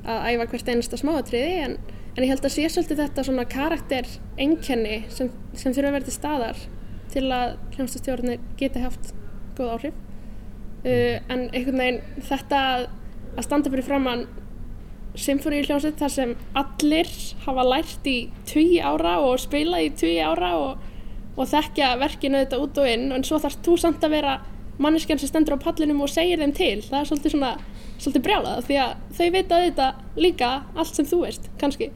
að æfa hvert einasta smáatriði en, en ég held að sé svolítið þetta svona karakter einkenni sem, sem þurfa að vera til staðar til að hljómsveitastjórnir geti haft góð áhrif uh, en einhvern veginn þetta að, standa fyrir framann symfóníu hljómsveit þar sem allir hafa lært í tugi ára og spilað í tugi ára og, og þekkja verkinu þetta út og inn. En svo þarfst þú samt að vera manneskjan sem stendur á pallinum og segir þeim til. Það er svolítið svona, svolítið brjálað því að þau vita þetta líka allt sem þú veist, kannski.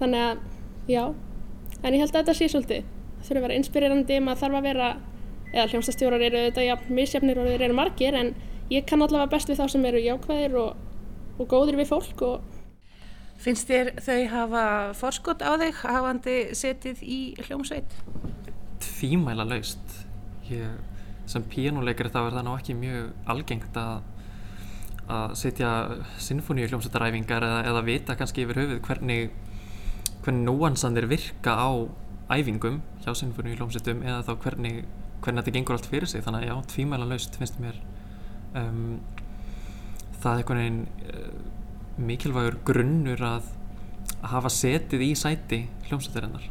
Þannig að, já. En ég held að þetta sé svolítið. Það þurfa að vera inspirerandi, maður þarf að vera eða hljómsastjórar eru auðvitað jafn misjafnir og þeir eru margir en ég kann allavega best við þá sem eru jákvæðir og, og góðir við fólk og Finnst þér þau hafa forskot á þig hafandi setið í hljómsveit? tvímæla laust ég, sem píanuleikari þá er það ná ekki mjög algengt að að setja sinfoníu hljómsveitaræfingar eða, eða vita kannski yfir höfuð hvernig hvernig núansandir virka á æfingum hjá sinfoníu hljómsveitum eða þá hvernig, hvernig þetta gengur allt fyrir sig þannig að já, tvímæla laust finnst mér um, það er einhvern veginn uh, mikilvægur grunnur að, að hafa setið í sæti hljómsveitarinnar.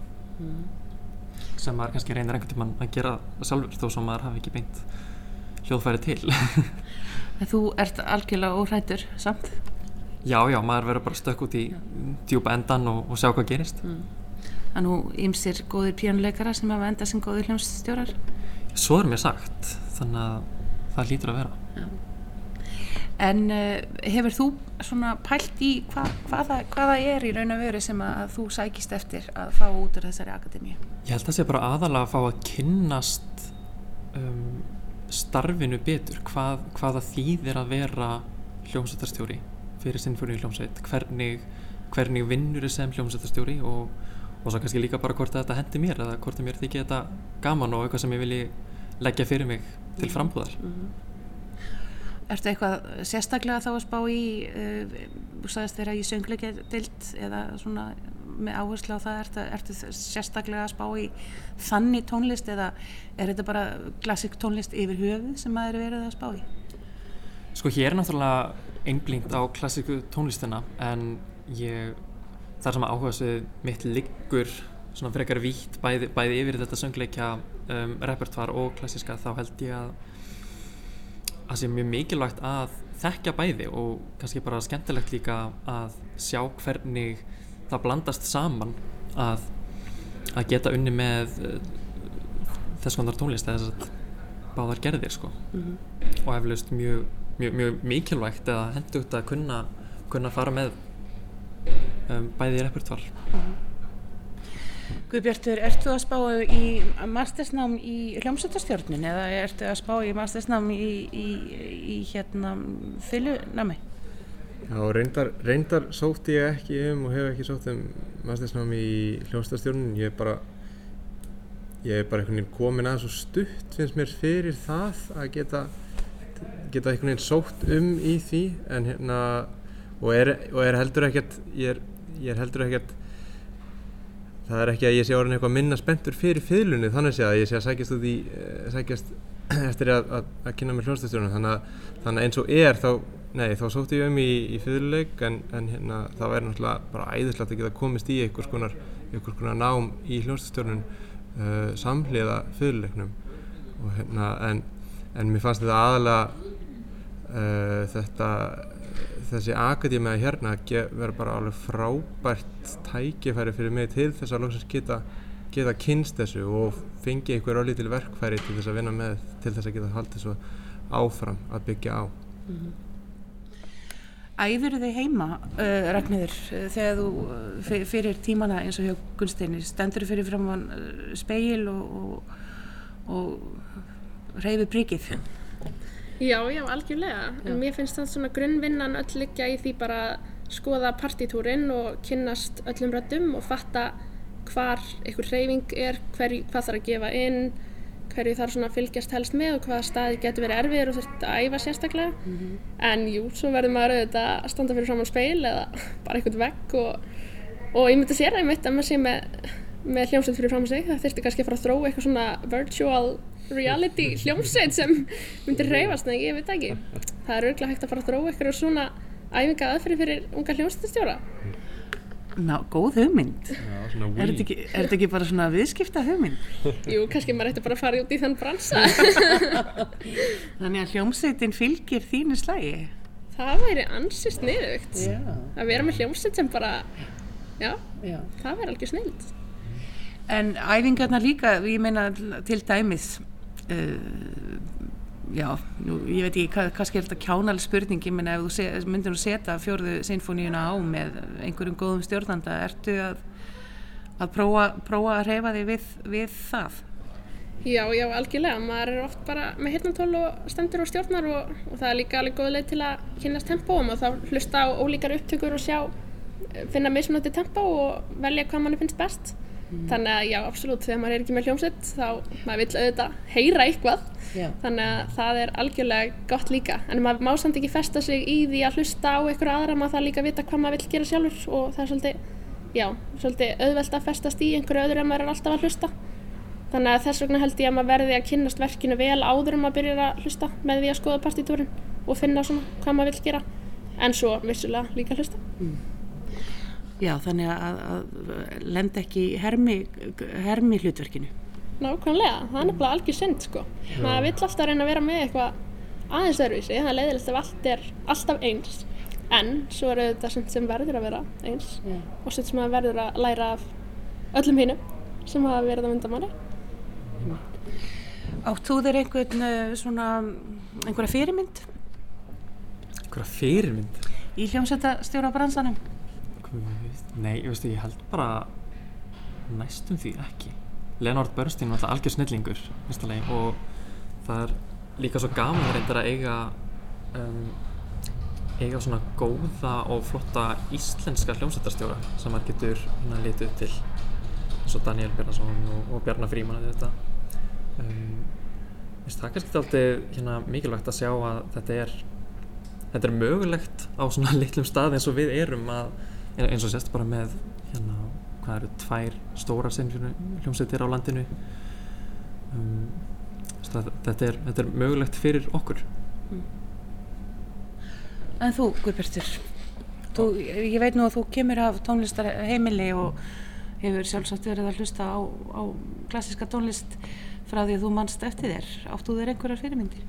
Sem maður kannski reynir einhvern tímann að gera sjálfur þó sem maður hafi ekki beint hljóðfæri til. Þú ert algjörlega óhrættur samt. Já, já, maður verður bara stökk út í djúpa endan og, og sjá hvað gerist. Það er nú ymsir góðir píjónuleikara sem hafa endað sem góðir hljómsstjórar. Svo er mér sagt, þannig að það lítur að vera. En uh, hefur þú svona pælt í hva, hvað, það, hvað það er í raun og veru sem að, þú sækist eftir að fá út úr þessari akademíu? Ég held að það sé bara aðalega að fá að kynnast um, starfinu betur, hvað, hvað það þýðir að vera hljómsveitarstjóri fyrir sinnfóri hljómsveit, hvernig, hvernig vinnur þið sem hljómsveitarstjóri og, og svo kannski líka bara hvort þetta hendi mér eða hvort mér þykir þetta gaman og eitthvað sem ég vilji leggja fyrir mig til frambúðar. Ertu eitthvað sérstaklega þá að spá í, uh, þú sagðist þeirra í söngleikjadild eða svona með áherslu á það, ertu, ertu sérstaklega að spá í þannig tónlist eða er þetta bara klassik tónlist yfir höfuð sem maður er verið að spá í? Sko hér er náttúrulega einblínt á klassíku tónlistina en ég, þar sem áhuga svið mitt liggur svona frekar vítt bæði, bæði yfir þetta söngleikja um, repertoar og klassíska þá held ég að að sé mjög mikilvægt að þekkja bæði og kannski bara skemmtilegt líka að sjá hvernig það blandast saman að, að geta unni með uh, þess konar tónlist eða þess að báðar gerðir sko. Og eflaust mjög, mjög, mjög mikilvægt eða hendugt að kunna, kunna fara með um, bæði í repertoar Guðbjartur, ertu að spá í mastersnám í hljómsveitastjórnun eða ertu að spá í mastersnám í, í, í hérna fylunami? Já, reyndar, reyndar sótti ég ekki um og hef ekki sótt um mastersnámi í hljómsveitastjórnun. Ég er bara, ég er bara einhvern veginn komin að svo stutt finnst mér fyrir það að geta, geta einhvern veginn sótt um í því en hérna, og er, og er heldur ekkert, ég er, ég er heldur ekkert það er ekki að ég sé orðin eitthvað minna spenntur fyrir fiðlunni þannig að ég sé að sækjast út í eh, sækjast eftir að, að, að kynna með hljónstastjórnum þannig, þannig að eins og er þá, nei, þá sótti ég um í, í fiðluleik en, en hérna, þá er náttúrulega bara æðislegt að geta komist í einhvers konar, einhvers konar nám í hljónstastjórnum uh, samhliða fiðluleiknum. Og hérna, en, en mér fannst þetta aðalega uh, þetta þessi akadémia hérna vera bara alveg frábært tækifæri fyrir mig til þess að loksins geta, geta kynst þessu og fengi einhver örlítil verkfæri til þess að vinna með til þess að geta haldið svo áfram að byggja á. Æfur þið heima, uh, Ragnhildur, uh, þegar þú fyr- fyrir tímana eins og hjá Gunnsteini, stendur fyrir framann uh, speil og, og, og reyfi prikið? Já, já, algjörlega. En mér finnst það svona grunnvinnan öll liggja í því bara að skoða partítúrin og kynnast öllum röddum og fatta hvar einhver hreyfing er, hver, hvað þarf að gefa inn, hverju þarf svona að fylgjast helst með og hvaða staði getur verið erfiður og þurft að æfa sérstaklega. En jú, svo verður maður auðvitað að standa fyrir framann speil eða bara einhvern vegg og, og ég myndi sér einmitt að maður sé með, með hljómsveit fyrir framann sig. Það þurfti kannski að fara að þróa eitthvað svona virtual reality hljómsveit sem myndir hreyfast, en ég veit ekki. Það er örgulega hægt að fara að þróa eitthvað svona æfinga aðferði fyrir unga hljómsveitastjóra. Ná, góð hugmynd. Já, svona Er þetta ekki, er þetta ekki bara svona viðskipta hugmynd? Jú, kannski maður ætti bara að fara út í þann bransa. Þannig að hljómsveitin fylgir þínu slægi? það væri ansið sniðugt. Já, Að vera með hljómsveit sem bara, já, já. það væri algjör snild. En æfingarna líka, ég meina til dæmis, uh, já, nú, ég veit ekki, kannski er þetta kjánal spurning, ég meina ef þú se, myndir nú setja fjórðu sinfóníuna á með einhverjum góðum stjórnanda, ertu að, að prófa, prófa að reyfa þig við, við það? Já, já, algjörlega. Maður er oft bara með hirnatól og stendur og stjórnar og, og það er líka alveg góð leið til að kynast tempóum og þá hlusta á ólíkar upptökur og sjá, finna mismunandi tempó og velja hvað manni finnst best. Þannig að já, absolutt, þegar maður er ekki með hljómsveit þá maður vill auðvitað heyra eitthvað. Já. Þannig að það er algjörlega gott líka. En maður má samt ekki festa sig í því að hlusta á einhverju aðra, maður þarf líka að vita hvað maður vill gera sjálfur og það er svolítið, já, svolítið auðvelt að festast í einhverju öðru en maður er alltaf að hlusta. Þannig að þess vegna held ég að maður verði að kynnast verkinu vel áður en maður byrjar að hlusta með því að skoða partítúrin og finna svona hvað maður vill gera. En svo vissulega líka hlusta. Já, þannig að, að lenda ekki í hermi, hermi hlutverkinu. nákvæmlega, það er nefnilega algjör synd sko. Maður vill alltaf reyna að vera með eitthvað aðeins öðruvísi, það er leiðilegt ef allt er alltaf eins. En svo er þetta sem, sem verður að vera eins Já. og sem maður verður að læra af öllum hinnum sem hafa verið á undamáli. Átt þú þér einhvern uh, svona, einhverja fyrirmynd Einhverja fyrirmynd? í hljómsveitastjóra bransanum? Nei, ég veistu, ég held bara næstum því ekki. Leonard Bernstein var alltaf algjör snillingur, og það er líka svo gaman reyndar að eiga um, eiga svona góða og flotta íslenska hljómsveitarstjóra sem maður getur hérna litið upp til eins og Daniel Bjarnason og, og Bjarnar Fríman þetta um, veist, það er kannski alltaf hérna, mikilvægt að sjá að þetta er þetta er mögulegt á svona litlum stað eins og við erum að eins og sérst bara með hérna, hvað eru tvær stórar hljómsveitir á landinu um, veist, að, þetta, er, þetta er mögulegt fyrir okkur En þú, Guðbjörnstur, þú, ég veit nú að þú kemur af tónlistarheimili og hefur sjálfsagt verið að hlusta á, á klassiska tónlist frá því að þú mannst eftir þér. Áttu þér einhverjar fyrirmyndir?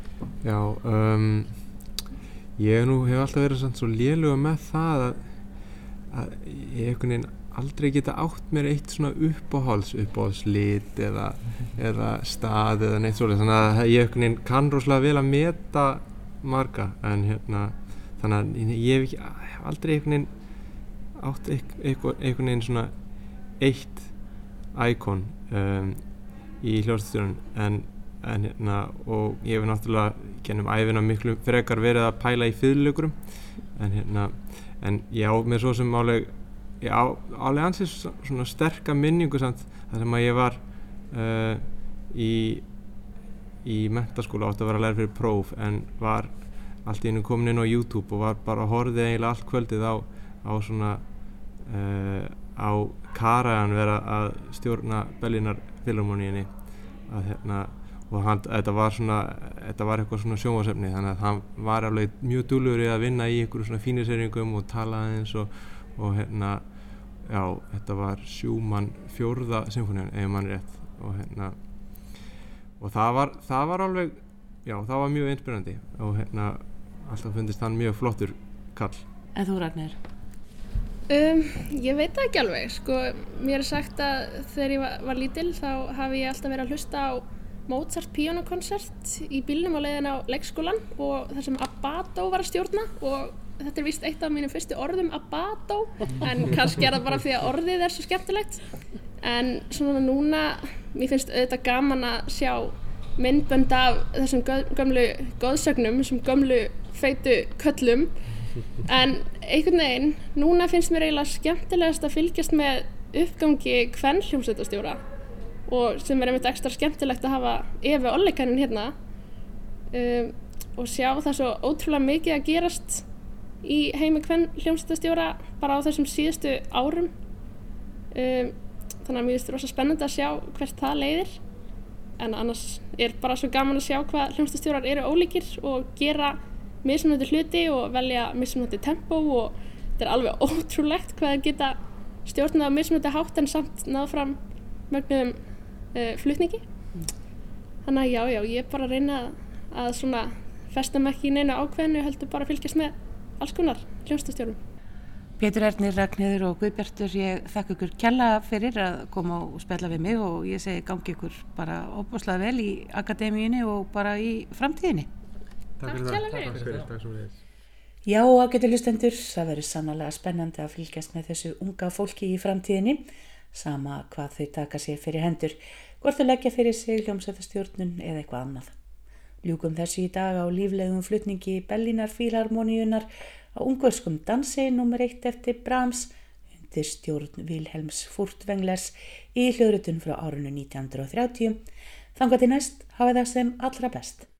Já, um, ég nú hef alltaf verið svo léluga með það að, að ég einhvern veginn aldrei geta átt mér eitt svona uppáhalds uppáhaldslit eða, eða stað eða neitt svolítið þannig að ég einhvern veginn kann rosalega vel að meta marga en hérna þannig að ég hef, ekki, hef aldrei einhvern veginn átt einhvern veginn svona eitt íkon um, í hljóðstjórun en, en hérna og ég hef náttúrulega gennum æfina miklu frekar verið að pæla í fyrirlökurum en hérna en ég á með svo sem áleg áleg ansið svona sterka minningu samt þar sem að ég var uh, í í mentaskóla átti að vera að læra fyrir próf en var allt í einu komin inn á YouTube og var bara að horfið eiginlega allt kvöldið á, á svona uh, á Karajan vera að stjórna Bellinar Filharmoníinni að hérna og hann, þetta var svona þetta var eitthvað svona sjónvasefni þannig að hann var alveg mjög dúlur í að vinna í einhverju svona fíniseringum og tala aðeins og, og hérna já, þetta var sjúmann fjórða symfónían ef mann er rétt. Og hérna og það var, það var alveg já, það var mjög inspirandi og hérna alltaf fundist hann mjög flottur kall. En þú, Ragnar? Um, ég veit það ekki alveg, sko, mér er sagt að þegar ég var, var lítil þá hafi ég alltaf verið að hlusta á Mozart pianokoncert í bílnum á leiðin á leikskólan og þar sem Abato var að stjórna og þetta er vist eitt af mínum fyrstu orðum Abato, en kannski er það bara því að orðið er svo skemmtilegt. En svona núna, mér finnst auðvitað gaman að sjá myndbönd af þessum gömlu góðsögnum, þessum gömlu feitu köllum. En einhvern veginn, núna finnst mér eiginlega skemmtilegast að fylgjast með uppgangi hvern hljómsveitastjóra og sem er einmitt ekstra skemmtilegt að hafa Efi Ollikannin hérna um, og sjá það svo ótrúlega mikið að gerast í heimi hvern hljómsveitastjóra bara á þessum síðustu árum. Um, þannig að mér finnst rosa spennandi að sjá hvert það leiðir. En annars er bara svo gaman að sjá hvað hljómsveitastjórar eru ólíkir og gera mismunandi hluti og velja mismunandi tempo og þetta er alveg ótrúlegt hvað þeir geta stjórnað á mismunandi hátt en samt náð fram mögnuðum uh, flutningi. Þannig að já, já, ég er bara að reyna að svona festa mig ekki í neinu ákveðinu heldur bara að fylgjast með alls konar hljómsdastjórum Pétur Ernir, Ragnhildur og Guðbjartur, ég þakka ykkur kjalla fyrir að koma og spjalla við mig og ég segi gangi ykkur bara óbúslega vel í akademíunni og bara í framtíðinni. Takk fyrir. Takk fyrir, takk sem við Já, ágættu lustendur, það verður sannlega spennandi að fylgjast með þessu unga fólki í framtíðinni, sama hvað þau taka sér fyrir hendur, hvort þau leggja fyrir sig hljómsættastjórnun eða eitthvað annað. Ljúkum þessu í dag á líflegum flutningi Bellinar Fílarmoníunar á ungverskum dansi nr. 1 eftir Brahms undir stjórn Vilhelms Furtvenglers í hljóðrutun frá árunnu 1930. Þannig að til næst hafa það sem allra best.